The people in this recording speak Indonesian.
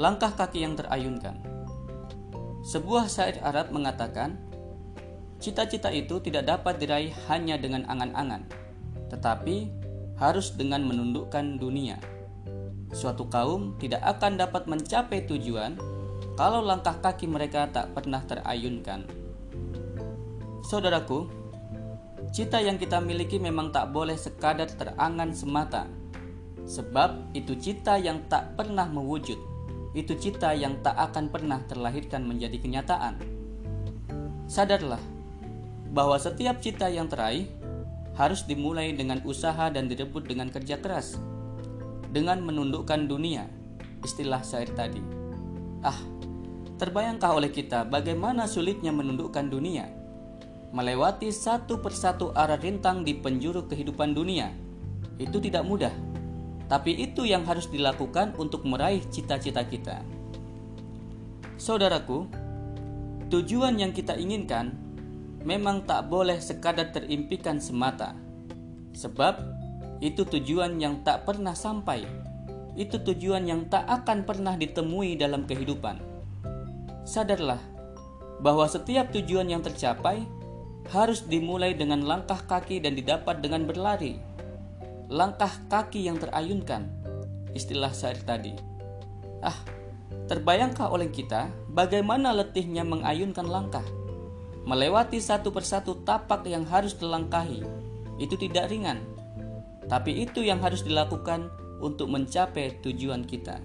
Langkah kaki yang terayunkan. Sebuah syair Arab mengatakan, cita-cita itu tidak dapat diraih hanya dengan angan-angan, tetapi harus dengan menundukkan dunia. Suatu kaum tidak akan dapat mencapai tujuan kalau langkah kaki mereka tak pernah terayunkan. Saudaraku, cita yang kita miliki memang tak boleh sekadar terangan semata, sebab itu cita yang tak pernah mewujud itu cita yang tak akan pernah terlahirkan menjadi kenyataan. Sadarlah bahwa setiap cita yang teraih harus dimulai dengan usaha dan direbut dengan kerja keras, dengan menundukkan dunia, istilah syair tadi. Ah, terbayangkah oleh kita bagaimana sulitnya menundukkan dunia? Melewati satu persatu arah rintang di penjuru kehidupan dunia, itu tidak mudah tapi itu yang harus dilakukan untuk meraih cita-cita kita. Saudaraku, tujuan yang kita inginkan memang tak boleh sekadar terimpikan semata. Sebab itu tujuan yang tak pernah sampai. Itu tujuan yang tak akan pernah ditemui dalam kehidupan. Sadarlah bahwa setiap tujuan yang tercapai harus dimulai dengan langkah kaki dan didapat dengan berlari langkah kaki yang terayunkan, istilah syair tadi. Ah, terbayangkah oleh kita bagaimana letihnya mengayunkan langkah? Melewati satu persatu tapak yang harus dilangkahi, itu tidak ringan. Tapi itu yang harus dilakukan untuk mencapai tujuan kita.